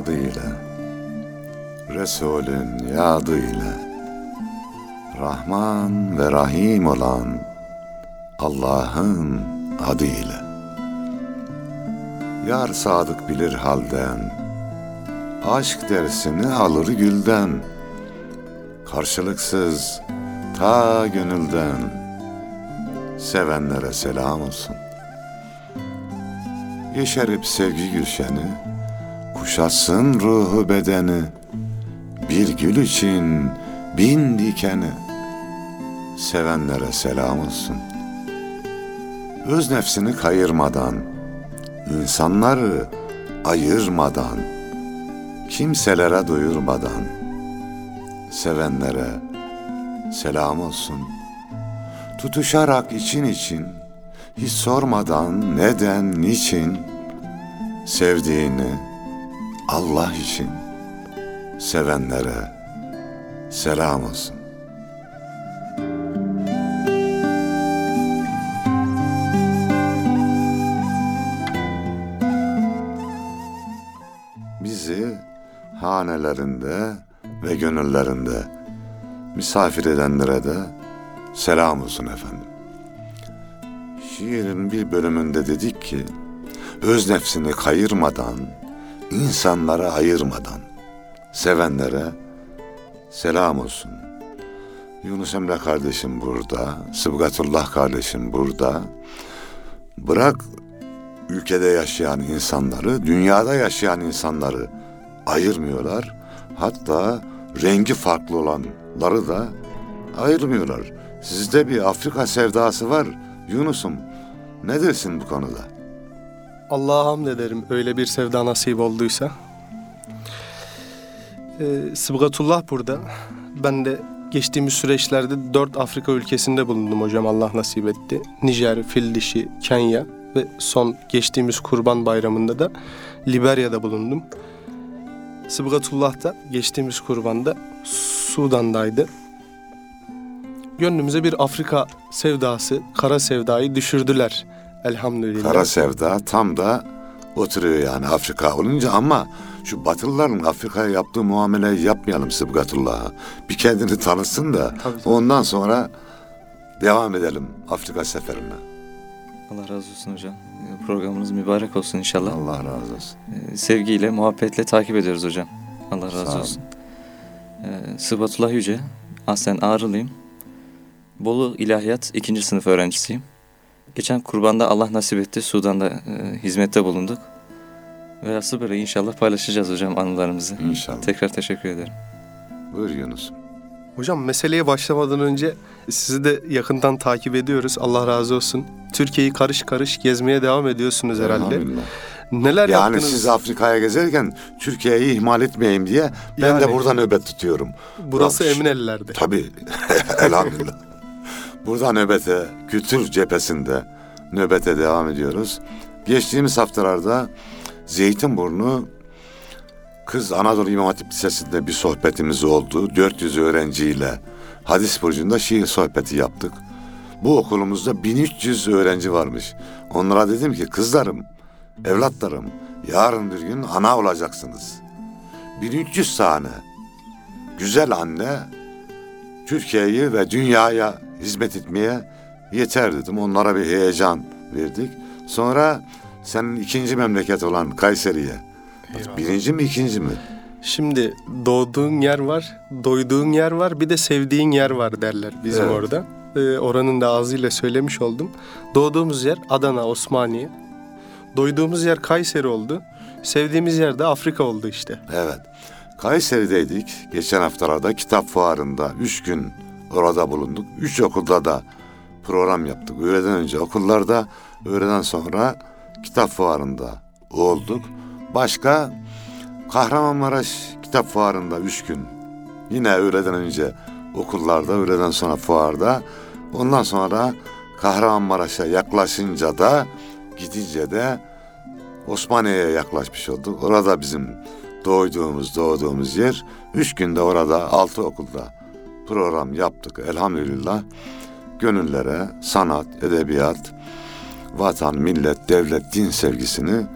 adıyla, Resulün yadıyla, Rahman ve Rahim olan Allah'ın adıyla. Yar sadık bilir halden, aşk dersini alır gülden, karşılıksız ta gönülden, sevenlere selam olsun. Yeşerip sevgi gülşeni, kuşatsın ruhu bedeni, bir gül için bin dikeni, sevenlere selam olsun. Öz nefsini kayırmadan, insanları ayırmadan, kimselere duyurmadan, sevenlere selam olsun. Tutuşarak için için, hiç sormadan neden, niçin, sevdiğini Allah için sevenlere selam olsun. Bizi hanelerinde ve gönüllerinde misafir edenlere de selam olsun efendim. Şiirin bir bölümünde dedik ki, öz nefsini kayırmadan, insanlara ayırmadan, sevenlere selam olsun. Yunus Emre kardeşim burada, Sıbgatullah kardeşim burada. Bırak ülkede yaşayan insanları, dünyada yaşayan insanları ayırmıyorlar. Hatta rengi farklı olanları da ayırmıyorlar. Sizde bir Afrika sevdası var Yunus'um. Ne dersin bu konuda? Allah'a hamd ederim öyle bir sevda nasip olduysa. Ee, Sıbgatullah burada. Ben de geçtiğimiz süreçlerde dört Afrika ülkesinde bulundum hocam Allah nasip etti. Nijer, Fil Dişi, Kenya ve son geçtiğimiz Kurban Bayramı'nda da Liberya'da bulundum. Sıbgatullah da geçtiğimiz kurbanda Sudan'daydı. Gönlümüze bir Afrika sevdası, kara sevdayı düşürdüler elhamdülillah. Kara sevda tam da oturuyor yani Afrika olunca ama şu Batılıların Afrika'ya yaptığı muameleyi yapmayalım Sıbgatullah'a. Bir kendini tanısın da Tabii, tabii. ondan sonra devam edelim Afrika seferine. Allah razı olsun hocam. Programınız mübarek olsun inşallah. Allah razı olsun. Ee, Sevgiyle, muhabbetle takip ediyoruz hocam. Allah razı Sağ olsun. Ee, Sıbatullah Yüce, aslen Ağrılıyım. Bolu İlahiyat ikinci sınıf öğrencisiyim. Geçen kurbanda Allah nasip etti. Sudan'da e, hizmette bulunduk. Ve asıl böyle inşallah paylaşacağız hocam anılarımızı. İnşallah. Tekrar teşekkür ederim. Buyur Yunus. Hocam meseleye başlamadan önce sizi de yakından takip ediyoruz. Allah razı olsun. Türkiye'yi karış karış gezmeye devam ediyorsunuz herhalde. Neler Yani yaptınız? siz Afrika'ya gezerken Türkiye'yi ihmal etmeyeyim diye ben de Yani. burada nöbet tutuyorum. Burası Bak, emin ellerde. Tabii. Elhamdülillah. Burada nöbete, kültür cephesinde nöbete devam ediyoruz. Geçtiğimiz haftalarda Zeytinburnu Kız Anadolu İmam Hatip Lisesi'nde bir sohbetimiz oldu. 400 öğrenciyle hadis burcunda şiir sohbeti yaptık. Bu okulumuzda 1300 öğrenci varmış. Onlara dedim ki kızlarım, evlatlarım yarın bir gün ana olacaksınız. 1300 tane güzel anne Türkiye'yi ve dünyaya hizmet etmeye yeter dedim. Onlara bir heyecan verdik. Sonra senin ikinci memleket olan Kayseri'ye. Birinci mi ikinci mi? Şimdi doğduğun yer var, doyduğun yer var, bir de sevdiğin yer var derler bizim Evet. orada. Ee, oranın da ağzıyla söylemiş oldum. Doğduğumuz yer Adana, Osmaniye. Doyduğumuz yer Kayseri oldu. Sevdiğimiz yer de Afrika oldu işte. Evet. Kayseri'deydik. Geçen haftalarda kitap fuarında üç gün orada bulunduk. Üç okulda da program yaptık. Öğleden önce okullarda, öğleden sonra kitap fuarında olduk. Başka Kahramanmaraş kitap fuarında üç gün. Yine öğleden önce okullarda, öğleden sonra fuarda. Ondan sonra Kahramanmaraş'a yaklaşınca da gidince de Osmaniye'ye yaklaşmış olduk. Orada bizim doğduğumuz, doğduğumuz yer. Üç günde orada altı okulda program yaptık elhamdülillah. Gönüllere sanat, edebiyat, vatan, millet, devlet, din sevgisini,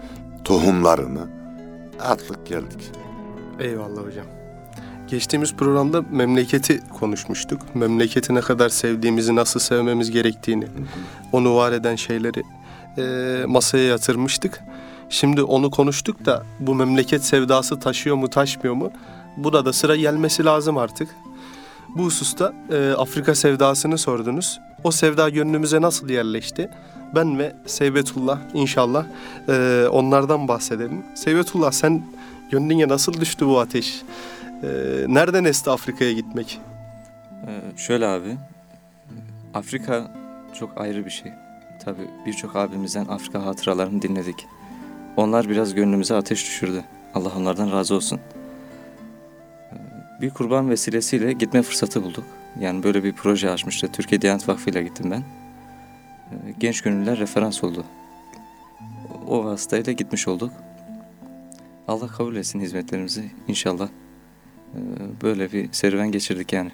tohumlarını atlık geldik. Eyvallah hocam. Geçtiğimiz programda memleketi konuşmuştuk. Memleketi ne kadar sevdiğimizi, nasıl sevmemiz gerektiğini, onu var eden şeyleri eee, masaya yatırmıştık. Şimdi onu konuştuk da bu memleket sevdası taşıyor mu taşmıyor mu? Buna da sıra gelmesi lazım artık. Bu hususta eee, Afrika sevdasını sordunuz. O sevda gönlümüze nasıl yerleşti? Ben ve Seybetullah inşallah eee, onlardan bahsedelim. Seybetullah sen gönlüne nasıl düştü bu ateş? Eee, nereden esti Afrika'ya gitmek? Ee, şöyle abi, Afrika çok ayrı bir şey. Tabii birçok abimizden Afrika hatıralarını dinledik. Onlar biraz gönlümüze ateş düşürdü. Allah onlardan razı olsun. Bir kurban vesilesiyle gitme fırsatı bulduk. Yani böyle bir proje açmıştı. Türkiye Diyanet Vakfı ile gittim ben. Ee, Genç gönüllüler referans oldu. O vasıtayla gitmiş olduk. Allah kabul etsin hizmetlerimizi inşallah. Ee, Böyle bir serüven geçirdik yani.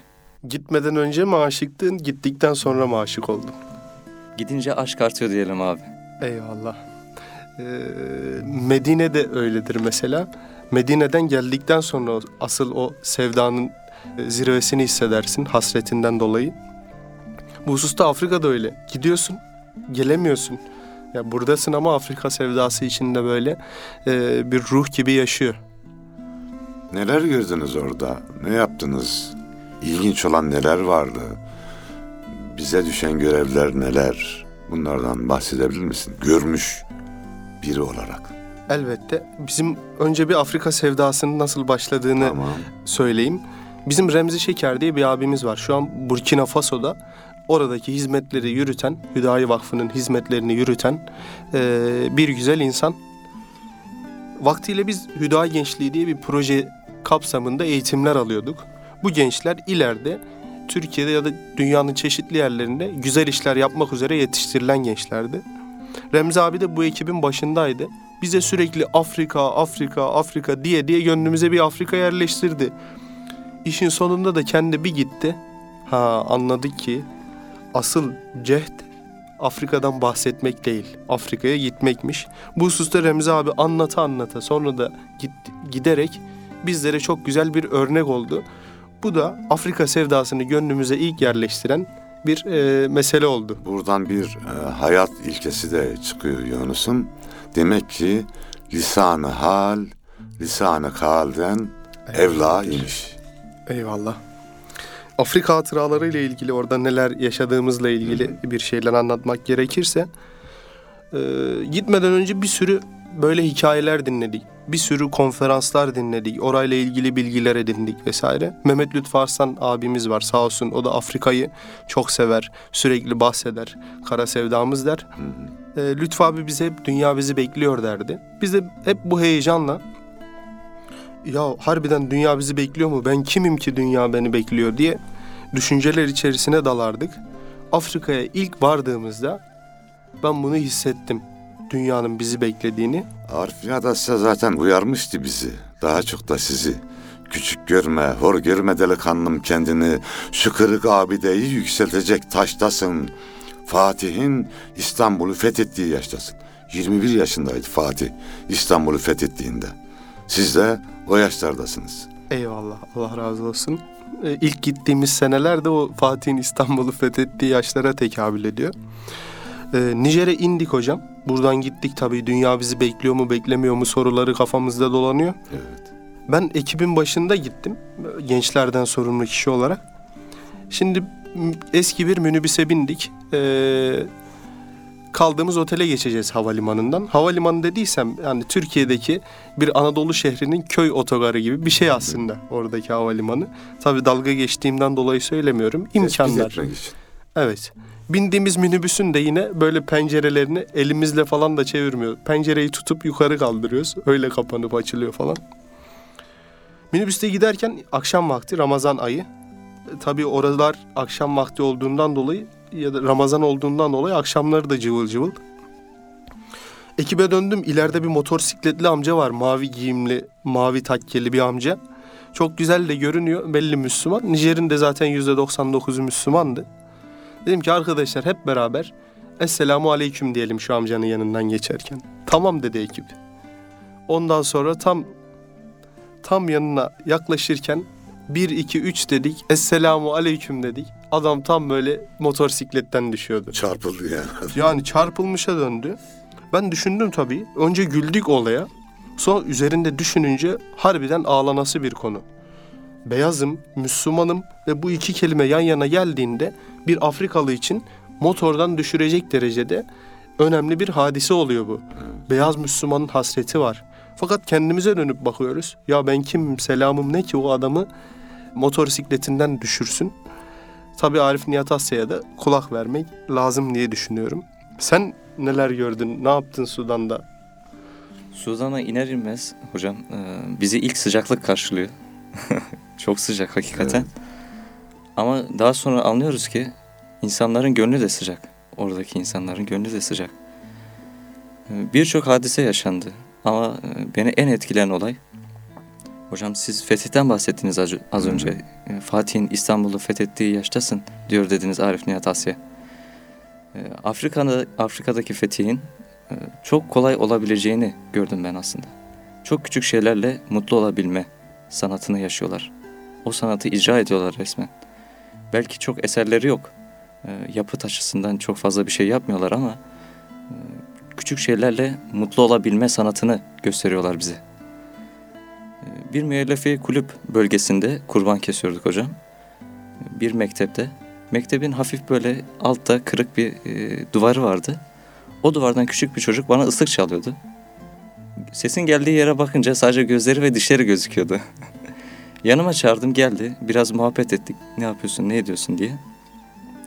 Gitmeden önce mi aşıktın, gittikten sonra mı aşık oldun? Gidince aşk artıyor diyelim abi. Eyvallah. Ee, Medine de öyledir mesela. Medine'den geldikten sonra asıl o sevdanın e, zirvesini hissedersin hasretinden dolayı. Bu hususta Afrika'da öyle. Gidiyorsun, gelemiyorsun. Ya buradasın ama Afrika sevdası içinde böyle e, bir ruh gibi yaşıyor. Neler gördünüz orada? Ne yaptınız? İlginç olan neler vardı? Bize düşen görevler neler? Bunlardan bahsedebilir misin? Görmüş biri olarak. Elbette bizim önce bir Afrika sevdasının nasıl başladığını Tamam. söyleyeyim. Bizim Remzi Şeker diye bir abimiz var. Şu an Burkina Faso'da oradaki hizmetleri yürüten, Hüdayi Vakfı'nın hizmetlerini yürüten eee, bir güzel insan. Vaktiyle biz Hüdayi Gençliği diye bir proje kapsamında eğitimler alıyorduk. Bu gençler ileride Türkiye'de ya da dünyanın çeşitli yerlerinde güzel işler yapmak üzere yetiştirilen gençlerdi. Remzi abi de bu ekibin başındaydı. Bize sürekli Afrika, Afrika, Afrika diye diye gönlümüze bir Afrika yerleştirdi. İşin sonunda da kendi bir gitti. Ha anladık ki asıl cehd Afrika'dan bahsetmek değil. Afrika'ya gitmekmiş. Bu hususta Remzi abi anlata anlata sonra da git, giderek bizlere çok güzel bir örnek oldu. Bu da Afrika sevdasını gönlümüze ilk yerleştiren bir e, mesele oldu. Buradan bir e, hayat ilkesi de çıkıyor Yunus'um. Demek ki lisanı hal, lisanı kalden evla imiş. Eyvallah. Afrika hatıraları ile ilgili orada neler yaşadığımızla ilgili bir şeyler anlatmak gerekirse e, gitmeden önce bir sürü böyle hikayeler dinledik. Bir sürü konferanslar dinledik. Orayla ilgili bilgiler edindik vesaire. Mehmet Lütfü Arslan abimiz var sağ olsun. O da Afrika'yı çok sever. Sürekli bahseder. Kara sevdamız der. E, Lütfü abi bize hep dünya bizi bekliyor derdi. Biz de hep bu heyecanla ya harbiden dünya bizi bekliyor mu? Ben kimim ki dünya beni bekliyor diye düşünceler içerisine dalardık. Afrika'ya ilk vardığımızda ben bunu hissettim. Dünyanın bizi beklediğini. Arif da size zaten uyarmıştı bizi. Daha çok da sizi. Küçük görme, hor görme delikanlım kendini. Şu kırık abideyi yükseltecek taştasın. Fatih'in İstanbul'u fethettiği yaştasın. 21 yaşındaydı Fatih İstanbul'u fethettiğinde. Siz de o yaşlardasınız. Eyvallah Allah razı olsun. Ee, ilk gittiğimiz senelerde o Fatih'in İstanbul'u fethettiği yaşlara tekabül ediyor. Ee, Nijer'e indik hocam. Buradan gittik tabii dünya bizi bekliyor mu beklemiyor mu soruları kafamızda dolanıyor. Evet. Ben ekibin başında gittim. Gençlerden sorumlu kişi olarak. Şimdi eski bir minibüse bindik. Ee, kaldığımız otele geçeceğiz havalimanından. Havalimanı dediysem yani Türkiye'deki bir Anadolu şehrinin köy otogarı gibi bir şey aslında oradaki havalimanı. Tabii dalga geçtiğimden dolayı söylemiyorum. İmkanlar. Evet. Bindiğimiz minibüsün de yine böyle pencerelerini elimizle falan da çevirmiyor. Pencereyi tutup yukarı kaldırıyoruz. Öyle kapanıp açılıyor falan. Minibüste giderken akşam vakti Ramazan ayı. Tabii oralar akşam vakti olduğundan dolayı ya da Ramazan olduğundan dolayı akşamları da cıvıl cıvıl. Ekibe döndüm. İleride bir motosikletli amca var. Mavi giyimli, mavi takkeli bir amca. Çok güzel de görünüyor. Belli Müslüman. Nijer'in de zaten %99'u Müslümandı. Dedim ki arkadaşlar hep beraber Esselamu Aleyküm diyelim şu amcanın yanından geçerken. Tamam dedi ekip. Ondan sonra tam tam yanına yaklaşırken 1 2 3 dedik. Esselamu aleyküm dedik. Adam tam böyle motosikletten düşüyordu. Çarpıldı yani. Yani çarpılmışa döndü. Ben düşündüm tabii. Önce güldük olaya. Sonra üzerinde düşününce harbiden ağlanası bir konu. Beyazım, Müslümanım ve bu iki kelime yan yana geldiğinde bir Afrikalı için motordan düşürecek derecede önemli bir hadise oluyor bu. Beyaz Müslümanın hasreti var. Fakat kendimize dönüp bakıyoruz. Ya ben kimim, selamım ne ki o adamı motosikletinden düşürsün. Tabii Arif Nihat Asya'ya da kulak vermek lazım diye düşünüyorum. Sen neler gördün, ne yaptın Sudan'da? Sudan'a iner inmez hocam e, bizi ilk sıcaklık karşılıyor. Çok sıcak hakikaten. Ama daha sonra anlıyoruz ki insanların gönlü de sıcak. Oradaki insanların gönlü de sıcak. E, Birçok hadise yaşandı. Ama e, beni en etkileyen olay Hocam siz fetihten bahsettiniz az, az önce. E, Fatih'in İstanbul'u fethettiği yaştasın diyor dediniz Arif Nihat Asya. E, Afrika'da Afrika'daki fetihin e, çok kolay olabileceğini gördüm ben aslında. Çok küçük şeylerle mutlu olabilme sanatını yaşıyorlar. O sanatı icra ediyorlar resmen. Belki çok eserleri yok. E, yapıt açısından çok fazla bir şey yapmıyorlar ama küçük şeylerle mutlu olabilme sanatını gösteriyorlar bize. Bir müellefe kulüp bölgesinde kurban kesiyorduk hocam. Bir mektepte. Mektebin hafif böyle altta kırık bir e, duvarı vardı. O duvardan küçük bir çocuk bana ıslık çalıyordu. Sesin geldiği yere bakınca sadece gözleri ve dişleri gözüküyordu. Yanıma çağırdım geldi. Biraz muhabbet ettik. Ne yapıyorsun, ne ediyorsun diye.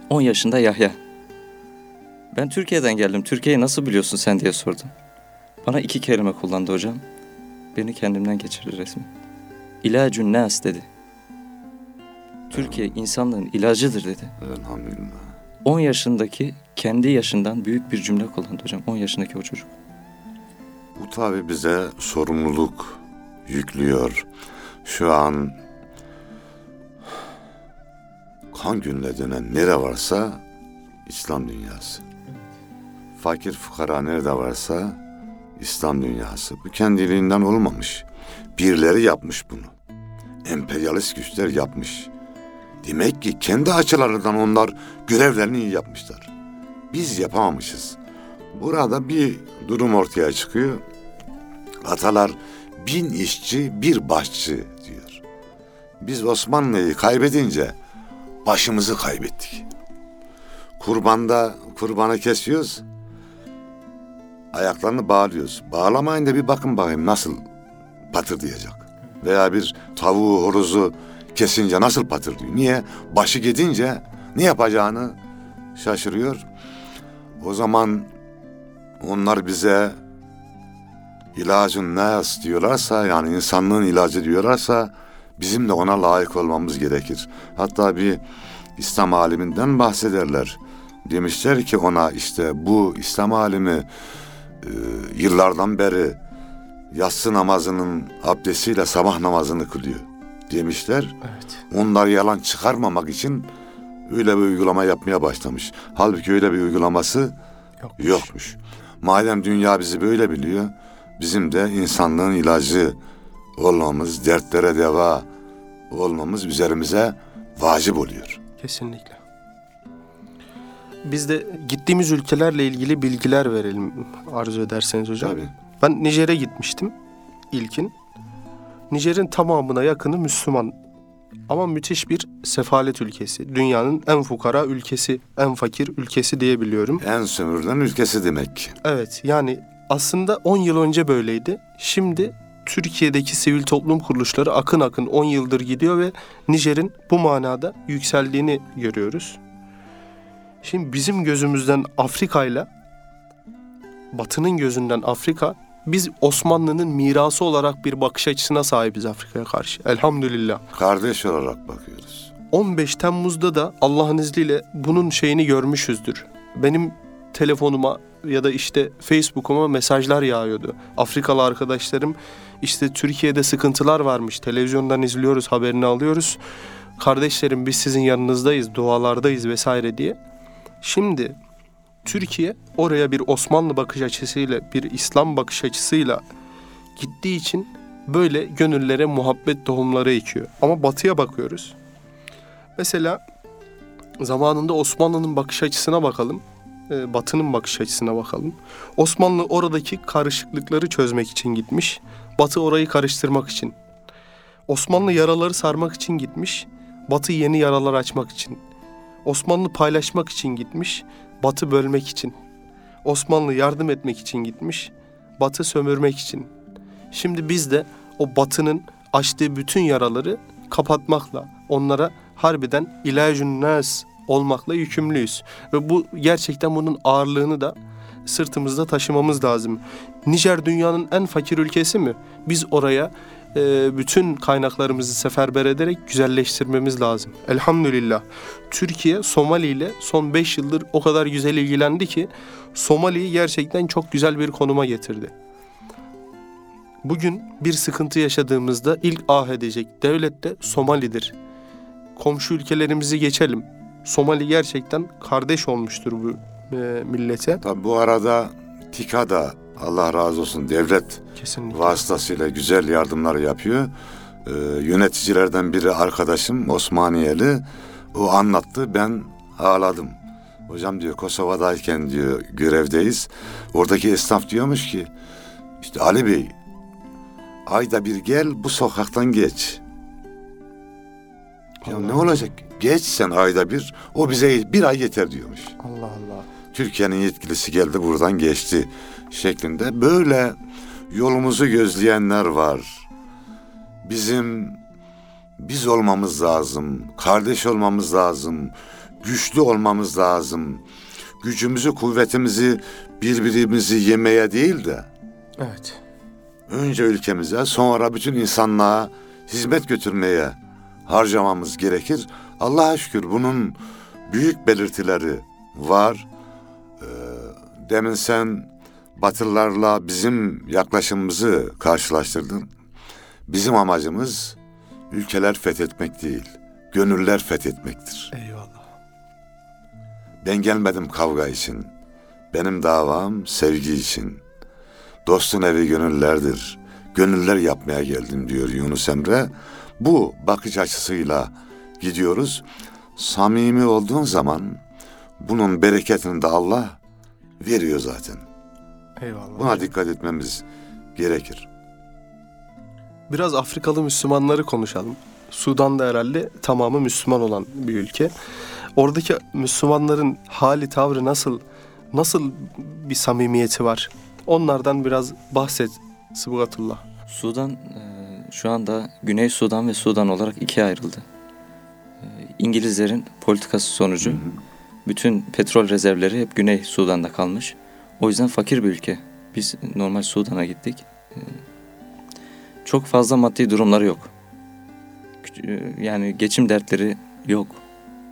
10 yaşında Yahya. Ben Türkiye'den geldim. Türkiye'yi nasıl biliyorsun sen diye sordum. Bana iki kelime kullandı hocam. Beni kendimden geçirdi resmen. İlacun nas dedi. Türkiye insanlığın ilacıdır dedi. Elhamdülillah. 10 yaşındaki kendi yaşından büyük bir cümle kullandı hocam. 10 yaşındaki o çocuk. Bu tabi bize sorumluluk yüklüyor. Şu an kan gününe dönen nere varsa İslam dünyası. Fakir fukara nerede varsa İslam dünyası. Bu kendiliğinden olmamış. Birileri yapmış bunu. Emperyalist güçler yapmış. Demek ki kendi açılarından onlar görevlerini iyi yapmışlar. Biz yapamamışız. Burada bir durum ortaya çıkıyor. Atalar bin işçi bir başçı diyor. Biz Osmanlı'yı kaybedince başımızı kaybettik. Kurbanda kurbanı kesiyoruz. Ayaklarını bağlıyoruz. Bağlamayın da bir bakın bakayım nasıl patırdayacak. Veya bir tavuğu, horozu kesince nasıl patırdıyor. Niye? Başı gidince ne yapacağını şaşırıyor. O zaman onlar bize ilacın nas diyorlarsa yani insanlığın ilacı diyorlarsa bizim de ona layık olmamız gerekir. Hatta bir İslam aliminden bahsederler. Demişler ki ona işte bu İslam alimi e, yıllardan beri yatsı namazının abdestiyle sabah namazını kılıyor demişler. Evet. Onlar yalan çıkarmamak için öyle bir uygulama yapmaya başlamış. Halbuki öyle bir uygulaması Yokmuş. yokmuş. Madem dünya bizi böyle biliyor, bizim de insanlığın ilacı olmamız, dertlere deva olmamız üzerimize vacip oluyor. Kesinlikle. Biz de gittiğimiz ülkelerle ilgili bilgiler verelim arzu ederseniz hocam. Tabii. Ben Nijer'e gitmiştim ilkin. Nijer'in tamamına yakını Müslüman. Ama müthiş bir sefalet ülkesi. Dünyanın en fukara ülkesi, en fakir ülkesi diye biliyorum. En sömürülen ülkesi demek ki. Evet yani aslında 10 yıl önce böyleydi. Şimdi Türkiye'deki sivil toplum kuruluşları akın akın 10 yıldır gidiyor ve Nijer'in bu manada yükseldiğini görüyoruz. Şimdi bizim gözümüzden Afrika'yla Batı'nın gözünden Afrika biz Osmanlı'nın mirası olarak bir bakış açısına sahibiz Afrika'ya karşı. Elhamdülillah. Kardeş olarak bakıyoruz. 15 Temmuz'da da Allah'ın izniyle bunun şeyini görmüşüzdür. Benim telefonuma ya da işte Facebook'uma mesajlar yağıyordu. Afrikalı arkadaşlarım işte Türkiye'de sıkıntılar varmış. Televizyondan izliyoruz, haberini alıyoruz. Kardeşlerim biz sizin yanınızdayız, dualardayız vesaire diye. Şimdi Türkiye oraya bir Osmanlı bakış açısıyla, bir İslam bakış açısıyla gittiği için böyle gönüllere muhabbet tohumları ekiyor. Ama batıya bakıyoruz. Mesela zamanında Osmanlı'nın bakış açısına bakalım. e, Batı'nın bakış açısına bakalım. Osmanlı oradaki karışıklıkları çözmek için gitmiş. Batı orayı karıştırmak için. Osmanlı yaraları sarmak için gitmiş. Batı yeni yaralar açmak için. Osmanlı paylaşmak için gitmiş. Batı bölmek için. Osmanlı yardım etmek için gitmiş. Batı sömürmek için. Şimdi biz de o batının açtığı bütün yaraları kapatmakla, onlara harbiden ilacun nas olmakla yükümlüyüz. Ve bu gerçekten bunun ağırlığını da sırtımızda taşımamız lazım. Nijer dünyanın en fakir ülkesi mi? Biz oraya e, bütün kaynaklarımızı seferber ederek güzelleştirmemiz lazım. Elhamdülillah. Türkiye Somali ile son 5 yıldır o kadar güzel ilgilendi ki Somali'yi gerçekten çok güzel bir konuma getirdi. Bugün bir sıkıntı yaşadığımızda ilk ah edecek devlet de Somali'dir. Komşu ülkelerimizi geçelim. Somali gerçekten kardeş olmuştur bu e, millete. Tabi bu arada TİKA da Allah razı olsun devlet Kesinlikle. vasıtasıyla güzel yardımlar yapıyor. Ee, yöneticilerden biri arkadaşım Osmaniyeli. O anlattı ben ağladım. Hocam diyor Kosova'dayken diyor görevdeyiz. Oradaki esnaf diyormuş ki işte Ali Bey ayda bir gel bu sokaktan geç. Ya ne olacak? Geç sen ayda bir. O bize bir ay yeter diyormuş. Allah Allah. Türkiye'nin yetkilisi geldi buradan geçti şeklinde böyle yolumuzu gözleyenler var. Bizim biz olmamız lazım, kardeş olmamız lazım, güçlü olmamız lazım. Gücümüzü, kuvvetimizi birbirimizi yemeye değil de Evet. önce ülkemize sonra bütün insanlığa hizmet götürmeye harcamamız gerekir. Allah'a şükür bunun büyük belirtileri var. Demin sen Batılılarla bizim yaklaşımımızı karşılaştırdın. Bizim amacımız ülkeler fethetmek değil, gönüller fethetmektir. Eyvallah. Ben gelmedim kavga için. Benim davam sevgi için. Dostun evi gönüllerdir. Gönüller yapmaya geldim diyor Yunus Emre. Bu bakış açısıyla gidiyoruz. Samimi olduğun zaman bunun bereketini de Allah veriyor zaten. Eyvallah. Buna dikkat etmemiz gerekir. Biraz Afrikalı Müslümanları konuşalım. Sudan da herhalde tamamı Müslüman olan bir ülke. Oradaki Müslümanların hali tavrı nasıl nasıl bir samimiyeti var? Onlardan biraz bahset Sıbgatullah. Sudan e, şu anda Güney Sudan ve Sudan olarak ikiye ayrıldı. E, İngilizlerin politikası sonucu bütün petrol rezervleri hep Güney Sudan'da kalmış. O yüzden fakir bir ülke. Biz normal Sudan'a gittik. E, Çok fazla maddi durumları yok. E, Yani geçim dertleri yok.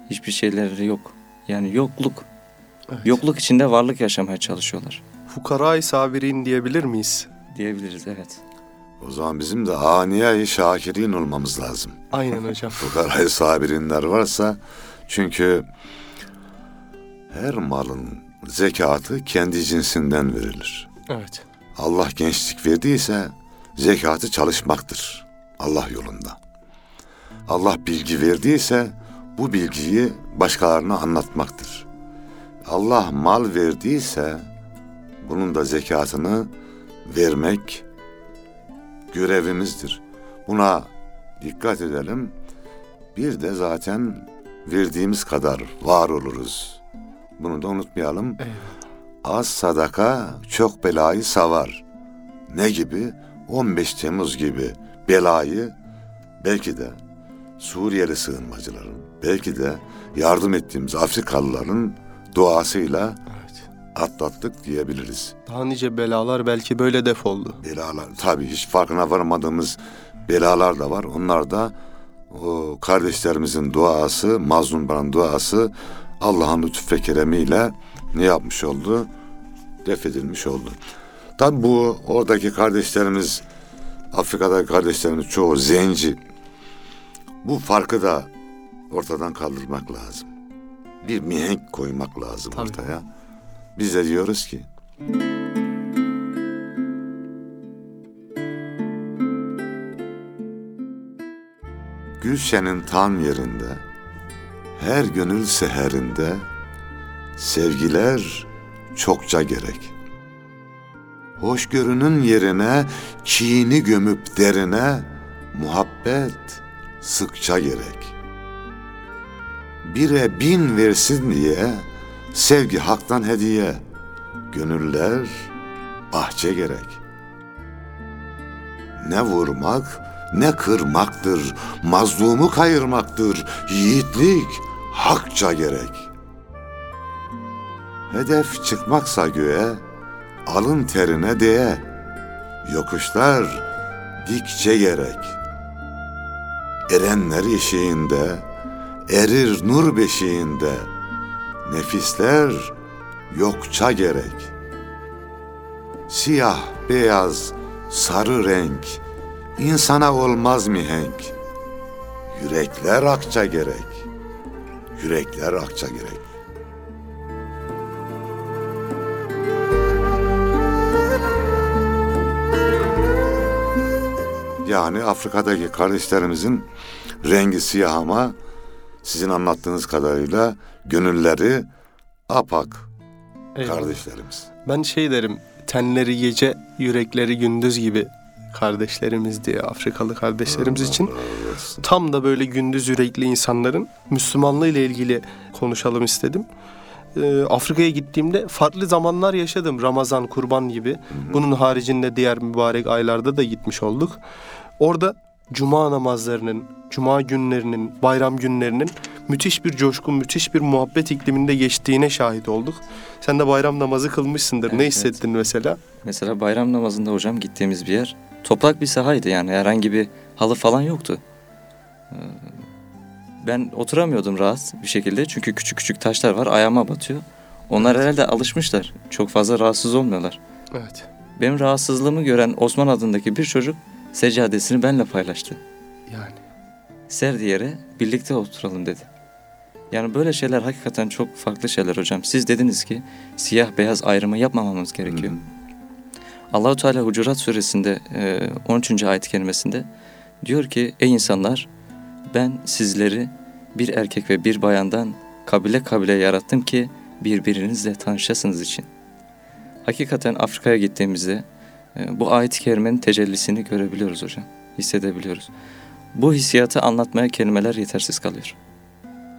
Hiçbir şeyleri yok. Yani yokluk. Evet. Yokluk içinde varlık yaşamaya çalışıyorlar. Fukaray sabirin diyebilir miyiz? Diyebiliriz evet. O zaman bizim de aniye şakirin olmamız lazım. Aynen hocam. fukarayı sabirinler varsa çünkü her malın zekatı kendi cinsinden verilir. evet. Allah gençlik verdiyse zekatı çalışmaktır Allah yolunda. Allah bilgi verdiyse bu bilgiyi başkalarına anlatmaktır. Allah mal verdiyse bunun da zekatını vermek görevimizdir. Buna dikkat edelim. Bir de zaten verdiğimiz kadar var oluruz. Bunu da unutmayalım. Eyvallah. Az sadaka çok belayı savar. Ne gibi? 15 Temmuz gibi belayı belki de Suriyeli sığınmacıların, belki de yardım ettiğimiz Afrikalıların duasıyla Evet. atlattık diyebiliriz. Daha nice belalar belki böyle defoldu. Belalar tabii hiç farkına varmadığımız belalar da var. Onlar da o kardeşlerimizin duası, mazlum baran duası Allah'ın lütuf ve keremiyle ne yapmış oldu? Def edilmiş oldu. Tabii bu oradaki kardeşlerimiz, Afrika'daki kardeşlerimiz çoğu zenci. Bu farkı da ortadan kaldırmak lazım. Bir mihenk koymak lazım Tabii. ortaya. Biz de diyoruz ki Gülşen'in tam yerinde, her gönül seherinde sevgiler çokça gerek. Hoşgörünün yerine kini gömüp derine muhabbet sıkça gerek. Bire bin versin diye sevgi haktan hediye, gönüller bahçe gerek. Ne vurmak ne kırmaktır, mazlumu kayırmaktır, yiğitlik hakça gerek. Hedef çıkmaksa göğe, alın terine değe, yokuşlar dikçe gerek. Erenler eşiğinde, erir nur beşiğinde, nefisler yokça gerek. Siyah, beyaz, sarı renk, insana olmaz mihenk. Yürekler akça gerek, yürekler akça gerek. Yani Afrika'daki kardeşlerimizin rengi siyah ama sizin anlattığınız kadarıyla gönülleri apak Eyvallah. kardeşlerimiz. Ben şey derim, tenleri gece, yürekleri gündüz gibi kardeşlerimiz diye Afrikalı kardeşlerimiz için. Allah. Tam da böyle gündüz yürekli insanların Müslümanlığı ile ilgili konuşalım istedim. Ee, Afrika'ya gittiğimde farklı zamanlar yaşadım. Ramazan, kurban gibi. Bunun haricinde diğer mübarek aylarda da gitmiş olduk. Orada cuma namazlarının, cuma günlerinin, bayram günlerinin müthiş bir coşku, müthiş bir muhabbet ikliminde geçtiğine şahit olduk. Sen de bayram namazı kılmışsındır. Evet, ne evet. hissettin mesela? Mesela bayram namazında hocam gittiğimiz bir yer toprak bir sahaydı yani herhangi bir halı falan yoktu. Ee, Ben oturamıyordum rahat bir şekilde çünkü küçük küçük taşlar var ayağıma batıyor. Onlar herhalde alışmışlar. Çok fazla rahatsız olmuyorlar. Evet. Benim rahatsızlığımı gören Osman adındaki bir çocuk seccadesini benimle paylaştı. Yani. Serdi yere birlikte oturalım dedi. Yani böyle şeyler hakikaten çok farklı şeyler hocam. Siz dediniz ki siyah beyaz ayrımı yapmamamız gerekiyor. Hı. Allahu Teala Hucurat suresinde e, 13. ayet kelimesinde diyor ki ey insanlar ben sizleri bir erkek ve bir bayandan kabile kabile yarattım ki birbirinizle tanışasınız için. Hakikaten Afrika'ya gittiğimizde e, bu ayet-i kerimenin tecellisini görebiliyoruz hocam. Hissedebiliyoruz. Bu hissiyatı anlatmaya kelimeler yetersiz kalıyor.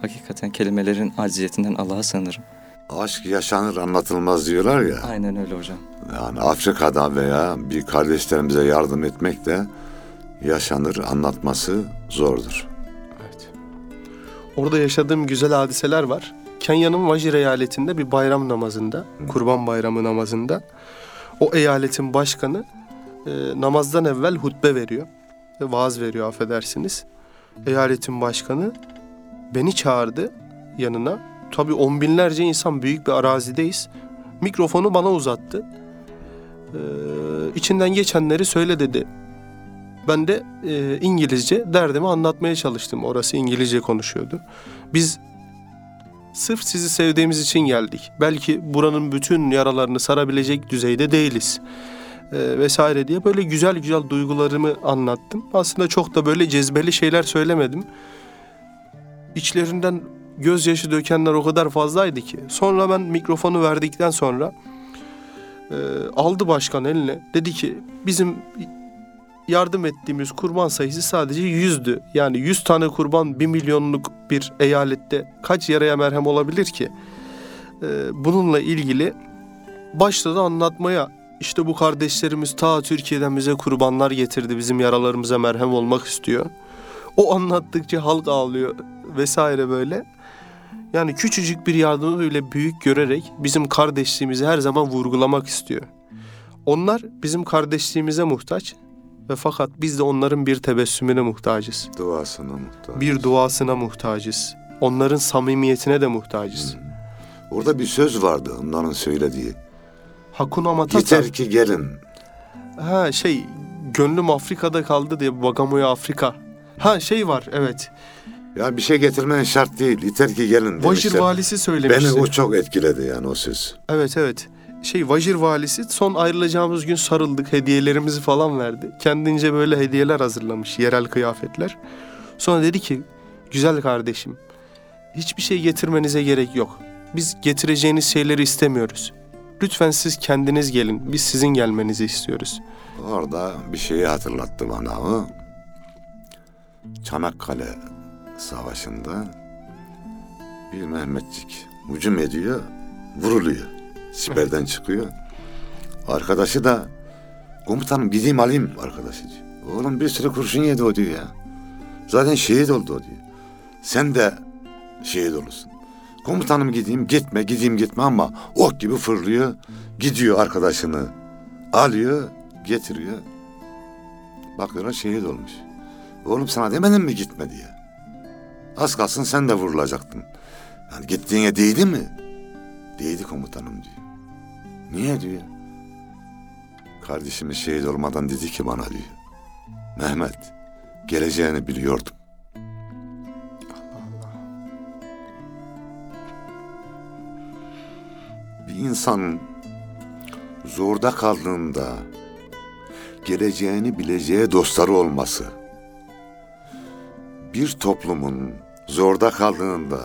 Hakikaten kelimelerin acziyetinden Allah'a sığınırım. Aşk yaşanır anlatılmaz diyorlar ya. Aynen öyle hocam. Yani Afrika'da veya bir kardeşlerimize yardım etmek de yaşanır anlatması zordur. Evet. Orada yaşadığım güzel hadiseler var. Kenya'nın Vajir eyaletinde bir bayram namazında, kurban bayramı namazında o eyaletin başkanı e, namazdan evvel hutbe veriyor. E, vaaz veriyor affedersiniz. Eyaletin başkanı beni çağırdı yanına. Tabii on binlerce insan büyük bir arazideyiz. Mikrofonu bana uzattı. E, içinden geçenleri söyle dedi. Ben de e, İngilizce derdimi anlatmaya çalıştım. Orası İngilizce konuşuyordu. Biz sırf sizi sevdiğimiz için geldik. Belki buranın bütün yaralarını sarabilecek düzeyde değiliz. E, vesaire diye böyle güzel güzel duygularımı anlattım. Aslında çok da böyle cezbeli şeyler söylemedim. İçlerinden gözyaşı dökenler o kadar fazlaydı ki. Sonra ben mikrofonu verdikten sonra e, aldı başkan eline. Dedi ki bizim yardım ettiğimiz kurban sayısı sadece yüzdü. Yani 100 tane kurban 1 milyonluk bir eyalette kaç yaraya merhem olabilir ki? Ee, bununla ilgili başladı anlatmaya. İşte bu kardeşlerimiz ta Türkiye'den bize kurbanlar getirdi. Bizim yaralarımıza merhem olmak istiyor. O anlattıkça halk ağlıyor vesaire böyle. Yani küçücük bir yardımı bile büyük görerek bizim kardeşliğimizi her zaman vurgulamak istiyor. Onlar bizim kardeşliğimize muhtaç ve fakat biz de onların bir tebessümüne muhtacız. Duasına muhtaç. Bir duasına muhtacız. Onların samimiyetine de muhtacız. Orada bir söz vardı onların söylediği. Hakuna Matata. Yeter ki gelin. Ha şey gönlüm Afrika'da kaldı diye Bagamoyo Afrika. Ha şey var evet. Ya bir şey getirmen şart değil. Yeter ki gelin Vajir demişler. valisi söylemişti. Beni o çok etkiledi yani o söz. Evet evet. Şey Vajir valisi son ayrılacağımız gün sarıldık hediyelerimizi falan verdi. Kendince böyle hediyeler hazırlamış yerel kıyafetler. Sonra dedi ki güzel kardeşim hiçbir şey getirmenize gerek yok. Biz getireceğiniz şeyleri istemiyoruz. Lütfen siz kendiniz gelin. Biz sizin gelmenizi istiyoruz. Orada bir şeyi hatırlattı bana o. Çanakkale Savaşı'nda bir Mehmetçik hücum ediyor, vuruluyor. Siperden çıkıyor. Arkadaşı da komutanım gideyim alayım arkadaşı diyor. Oğlum bir sürü kurşun yedi o diyor ya. Zaten şehit oldu o diyor. Sen de şehit olursun. Komutanım gideyim gitme gideyim gitme ama ok gibi fırlıyor. Gidiyor arkadaşını alıyor getiriyor. Bakıyorlar şehit olmuş. Oğlum sana demedim mi gitme diye. Az kalsın sen de vurulacaktın. Yani gittiğine değdi mi? Değdi komutanım diyor. Niye diyor. Kardeşimiz şehit olmadan dedi ki bana diyor. Mehmet geleceğini biliyordum. Bir insan zorda kaldığında geleceğini bileceği dostları olması, bir toplumun zorda kaldığında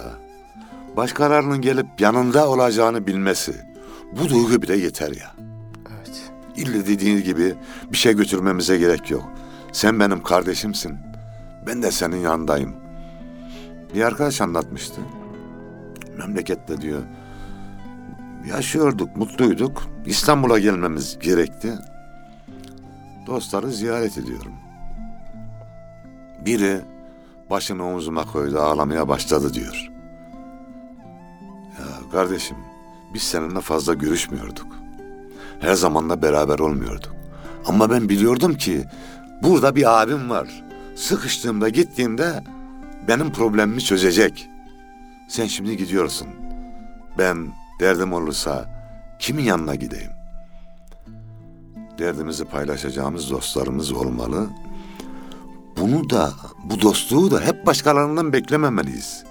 başkalarının gelip yanında olacağını bilmesi, bu duygu bile yeter ya. Evet. İlle dediğiniz gibi bir şey götürmemize gerek yok. Sen benim kardeşimsin. Ben de senin yanındayım. Bir arkadaş anlatmıştı. Memlekette diyor. Yaşıyorduk, mutluyduk. İstanbul'a gelmemiz gerekti. Dostları ziyaret ediyorum. Biri başını omzuma koydu, ağlamaya başladı diyor. Ya kardeşim, biz seninle fazla görüşmüyorduk. Her zaman da beraber olmuyorduk. Ama ben biliyordum ki burada bir abim var. Sıkıştığımda gittiğimde benim problemimi çözecek. Sen şimdi gidiyorsun. Ben derdim olursa kimin yanına gideyim? Derdimizi paylaşacağımız dostlarımız olmalı. Bunu da, bu dostluğu da hep başkalarından beklememeliyiz.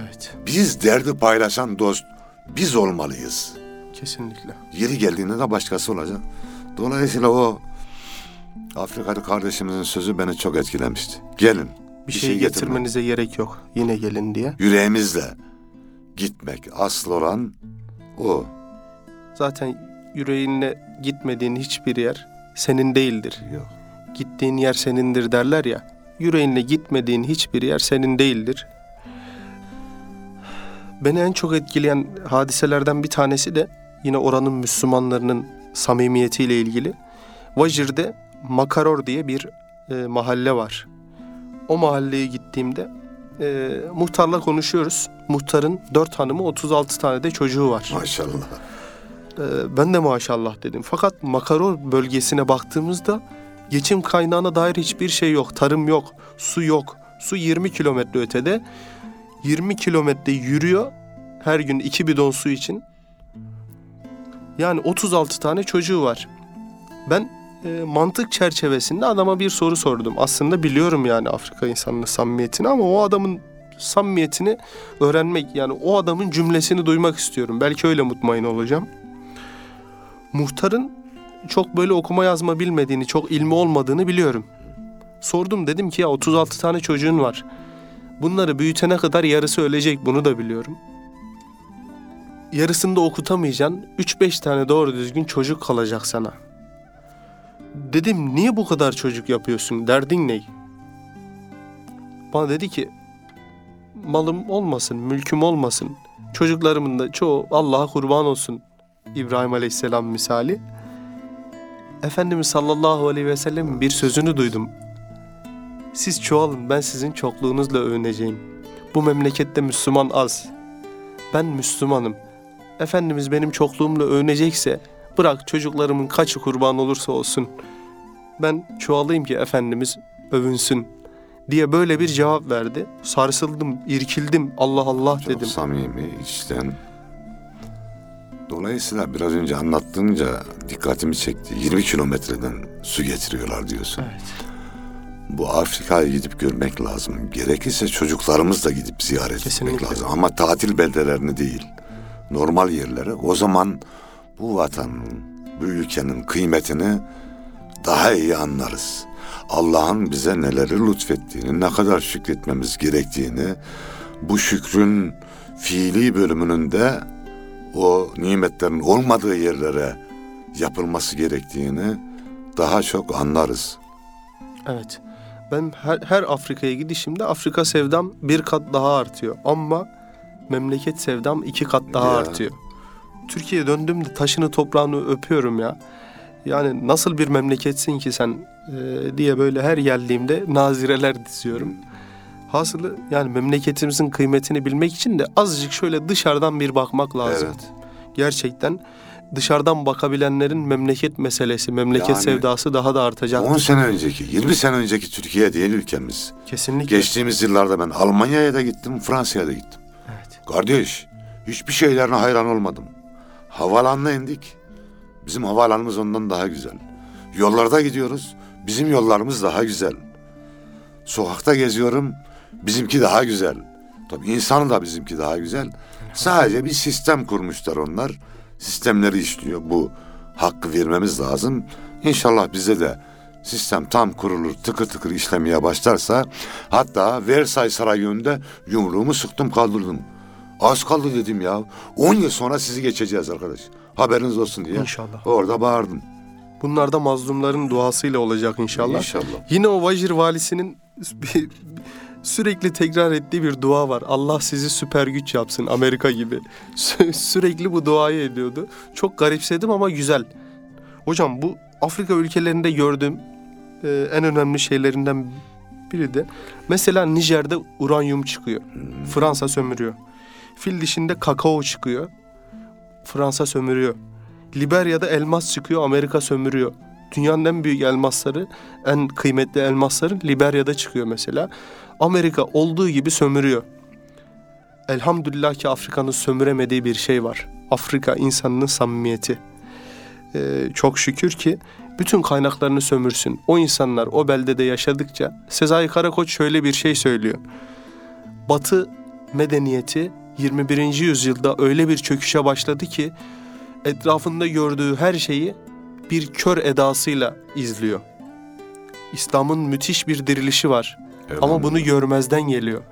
Evet. Biz derdi paylaşan dost biz olmalıyız. Kesinlikle. Yeri geldiğinde de başkası olacak. Dolayısıyla o Afrikalı kardeşimizin sözü beni çok etkilemişti. Gelin. Bir, şey, getirme. getirmenize gerek yok. Yine gelin diye. Yüreğimizle gitmek asıl olan o. Zaten yüreğinle gitmediğin hiçbir yer senin değildir. Yok. Gittiğin yer senindir derler ya. Yüreğinle gitmediğin hiçbir yer senin değildir. Beni en çok etkileyen hadiselerden bir tanesi de yine oranın Müslümanlarının samimiyetiyle ilgili. Vajir'de Makaror diye bir e, mahalle var. O mahalleye gittiğimde e, muhtarla konuşuyoruz. Muhtarın dört hanımı 36 tane de çocuğu var. Maşallah. Ee, ben de maşallah dedim. Fakat Makaror bölgesine baktığımızda geçim kaynağına dair hiçbir şey yok. Tarım yok, su yok. Su 20 kilometre ötede. 20 kilometre yürüyor her gün iki bidon su için. Yani 36 tane çocuğu var. Ben e, mantık çerçevesinde adama bir soru sordum. Aslında biliyorum yani Afrika insanının samimiyetini ama o adamın samimiyetini öğrenmek yani o adamın cümlesini duymak istiyorum. Belki öyle mutmain olacağım. Muhtarın çok böyle okuma yazma bilmediğini, çok ilmi olmadığını biliyorum. Sordum dedim ki ya 36 tane çocuğun var. Bunları büyütene kadar yarısı ölecek bunu da biliyorum. Yarısını da okutamayacaksın. 3-5 tane doğru düzgün çocuk kalacak sana. Dedim niye bu kadar çocuk yapıyorsun? Derdin ne? Bana dedi ki malım olmasın, mülküm olmasın. Çocuklarımın da çoğu Allah'a kurban olsun. İbrahim Aleyhisselam misali. Efendimiz sallallahu aleyhi ve sellem'in bir sözünü duydum. Siz çoğalın ben sizin çokluğunuzla övüneceğim. Bu memlekette Müslüman az. Ben Müslümanım. Efendimiz benim çokluğumla övünecekse bırak çocuklarımın kaçı kurban olursa olsun. Ben çoğalayım ki Efendimiz övünsün diye böyle bir cevap verdi. Sarsıldım, irkildim. Allah Allah Çok dedim. samimi, içten. Dolayısıyla biraz önce anlattığınca dikkatimi çekti. 20 kilometreden su getiriyorlar diyorsun. Evet. Bu Afrika'ya gidip görmek lazım. Gerekirse çocuklarımız da gidip ziyaret Kesinlikle. etmek lazım. Ama tatil beldelerini değil. Normal yerleri. O zaman bu vatanın, bu ülkenin kıymetini daha iyi anlarız. Allah'ın bize neleri lütfettiğini, ne kadar şükretmemiz gerektiğini, bu şükrün fiili bölümünün de o nimetlerin olmadığı yerlere yapılması gerektiğini daha çok anlarız. Evet. Ben her, her Afrika'ya gidişimde Afrika sevdam bir kat daha artıyor. Ama memleket sevdam iki kat daha Ya. artıyor. Türkiye'ye döndüğümde taşını toprağını öpüyorum ya. Yani nasıl bir memleketsin ki sen e, diye böyle her geldiğimde nazireler diziyorum. Hasılı yani memleketimizin kıymetini bilmek için de azıcık şöyle dışarıdan bir bakmak lazım. Evet. Gerçekten dışarıdan bakabilenlerin memleket meselesi, memleket Yani- sevdası daha da artacak. 10 sene önceki, 20 sene önceki Türkiye değil ülkemiz. Kesinlikle. Geçtiğimiz yıllarda ben Almanya'ya da gittim, Fransa'ya da gittim. Evet. Kardeş, hiçbir şeylerine hayran olmadım. Havalanına indik. Bizim havalanımız ondan daha güzel. Yollarda gidiyoruz, bizim yollarımız daha güzel. Sokakta geziyorum, bizimki daha güzel. Tabii insanı da bizimki daha güzel. Sadece bir sistem kurmuşlar onlar. Sistemleri işliyor. Bu hakkı vermemiz lazım. İnşallah bize de sistem tam kurulur, tıkır tıkır işlemeye başlarsa hatta Versailles Sarayı önünde yumruğumu sıktım kaldırdım. Az kaldı dedim ya. 10 yıl sonra sizi geçeceğiz arkadaş. Haberiniz olsun diye. İnşallah. Orada bağırdım. Bunlar da mazlumların duasıyla olacak inşallah. İnşallah. Yine o Vajir valisinin bir- sürekli tekrar ettiği bir dua var. Allah sizi süper güç yapsın Amerika gibi. Sü- sürekli bu duayı ediyordu. Çok garipsedim ama güzel. Hocam bu Afrika ülkelerinde gördüğüm e, en önemli şeylerinden biri de mesela Nijer'de uranyum çıkıyor. Fransa sömürüyor. Fil dişinde kakao çıkıyor. Fransa sömürüyor. Liberya'da elmas çıkıyor, Amerika sömürüyor. Dünyanın en büyük elmasları, en kıymetli elmasları Liberya'da çıkıyor mesela. Amerika olduğu gibi sömürüyor. Elhamdülillah ki Afrika'nın sömüremediği bir şey var. Afrika insanının samimiyeti. Ee, çok şükür ki bütün kaynaklarını sömürsün. O insanlar o beldede yaşadıkça Sezai Karakoç şöyle bir şey söylüyor. Batı medeniyeti 21. yüzyılda öyle bir çöküşe başladı ki etrafında gördüğü her şeyi bir kör edasıyla izliyor. İslam'ın müthiş bir dirilişi var ama bunu görmezden geliyor.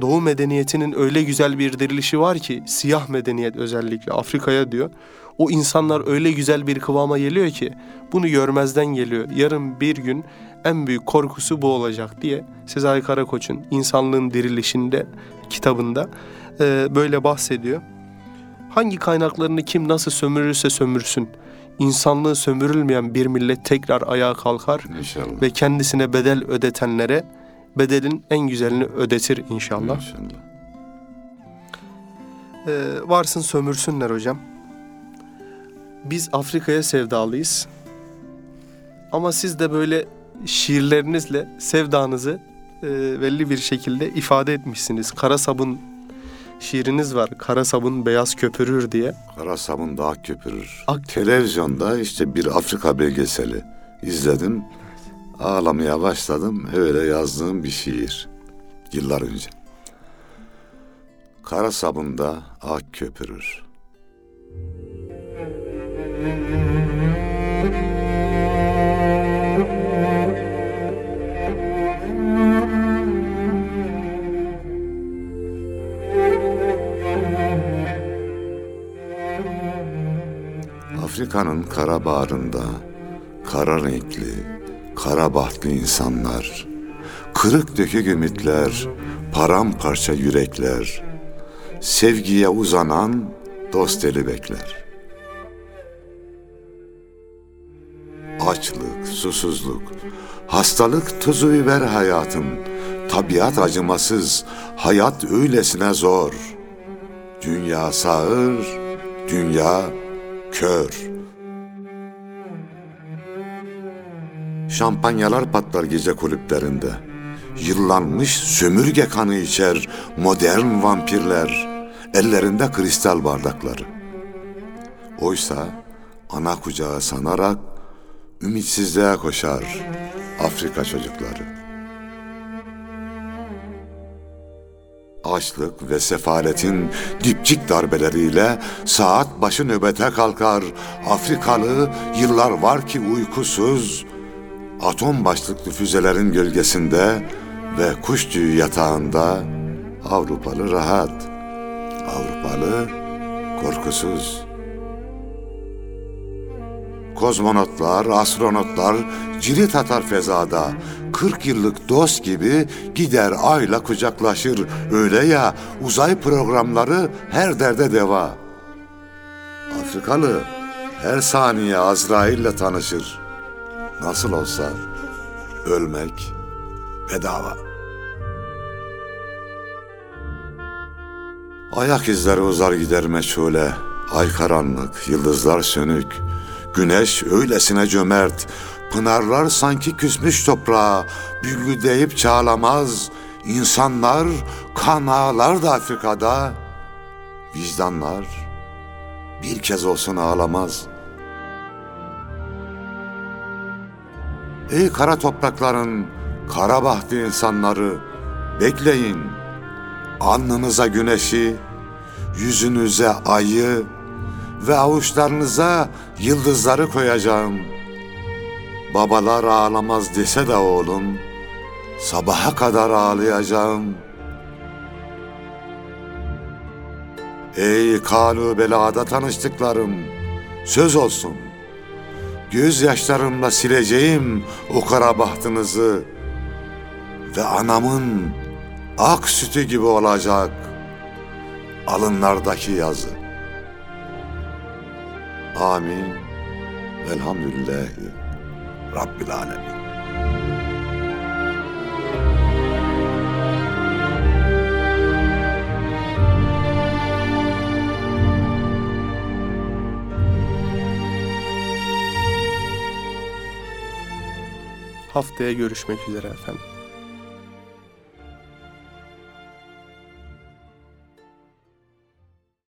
Doğu medeniyetinin öyle güzel bir dirilişi var ki siyah medeniyet özellikle Afrika'ya diyor. O insanlar öyle güzel bir kıvama geliyor ki bunu görmezden geliyor. Yarın bir gün en büyük korkusu bu olacak diye Sezai Karakoç'un İnsanlığın Dirilişinde kitabında e, böyle bahsediyor. Hangi kaynaklarını kim nasıl sömürürse sömürsün. İnsanlığı sömürülmeyen bir millet tekrar ayağa kalkar İnşallah. ve kendisine bedel ödetenlere bedelin en güzelini ödetir inşallah. İnşallah. Ee, varsın sömürsünler hocam. Biz Afrika'ya sevdalıyız. Ama siz de böyle şiirlerinizle sevdanızı e, belli bir şekilde ifade etmişsiniz. Kara sabun şiiriniz var. Kara sabun beyaz köpürür diye. Kara sabun daha köpürür. Ak- Televizyonda işte bir Afrika belgeseli izledim. Ağlamaya başladım. Öyle yazdığım bir şiir. Yıllar önce. Kara sabunda ak köpürür. Afrika'nın kara bağrında kara renkli, kara bahtlı insanlar, kırık dökük ümitler, paramparça yürekler, sevgiye uzanan dost eli bekler. Açlık, susuzluk, hastalık tuzu biber hayatın, tabiat acımasız, hayat öylesine zor. Dünya sağır, dünya kör. Şampanyalar patlar gece kulüplerinde. Yıllanmış sömürge kanı içer modern vampirler. Ellerinde kristal bardakları. Oysa ana kucağı sanarak ümitsizliğe koşar Afrika çocukları. Açlık ve sefaletin dipçik darbeleriyle saat başı nöbete kalkar. Afrikalı yıllar var ki uykusuz, atom başlıklı füzelerin gölgesinde ve kuş tüyü yatağında Avrupalı rahat. Avrupalı korkusuz. Kozmonotlar, astronotlar cirit atar fezada. 40 yıllık dost gibi gider ayla kucaklaşır. Öyle ya uzay programları her derde deva. Afrikalı her saniye Azrail'le tanışır. Nasıl olsa ölmek bedava. Ayak izleri uzar gider meçhule. Ay karanlık, yıldızlar sönük. Güneş öylesine cömert. Pınarlar sanki küsmüş toprağa. Büllü deyip çağlamaz. İnsanlar, kan ağlar da Afrika'da. Vicdanlar bir kez olsun ağlamaz. Ey kara toprakların, kara bahtı insanları, bekleyin. Alnınıza güneşi, yüzünüze ayı ve avuçlarınıza yıldızları koyacağım. Babalar ağlamaz dese de oğlum, sabaha kadar ağlayacağım. Ey kalu belada tanıştıklarım, söz olsun. Gözyaşlarımla sileceğim o kara bahtınızı ve anamın ak sütü gibi olacak alınlardaki yazı. Amin. Velhamdülillahi Rabbil Alemin. Haftaya görüşmek üzere efendim.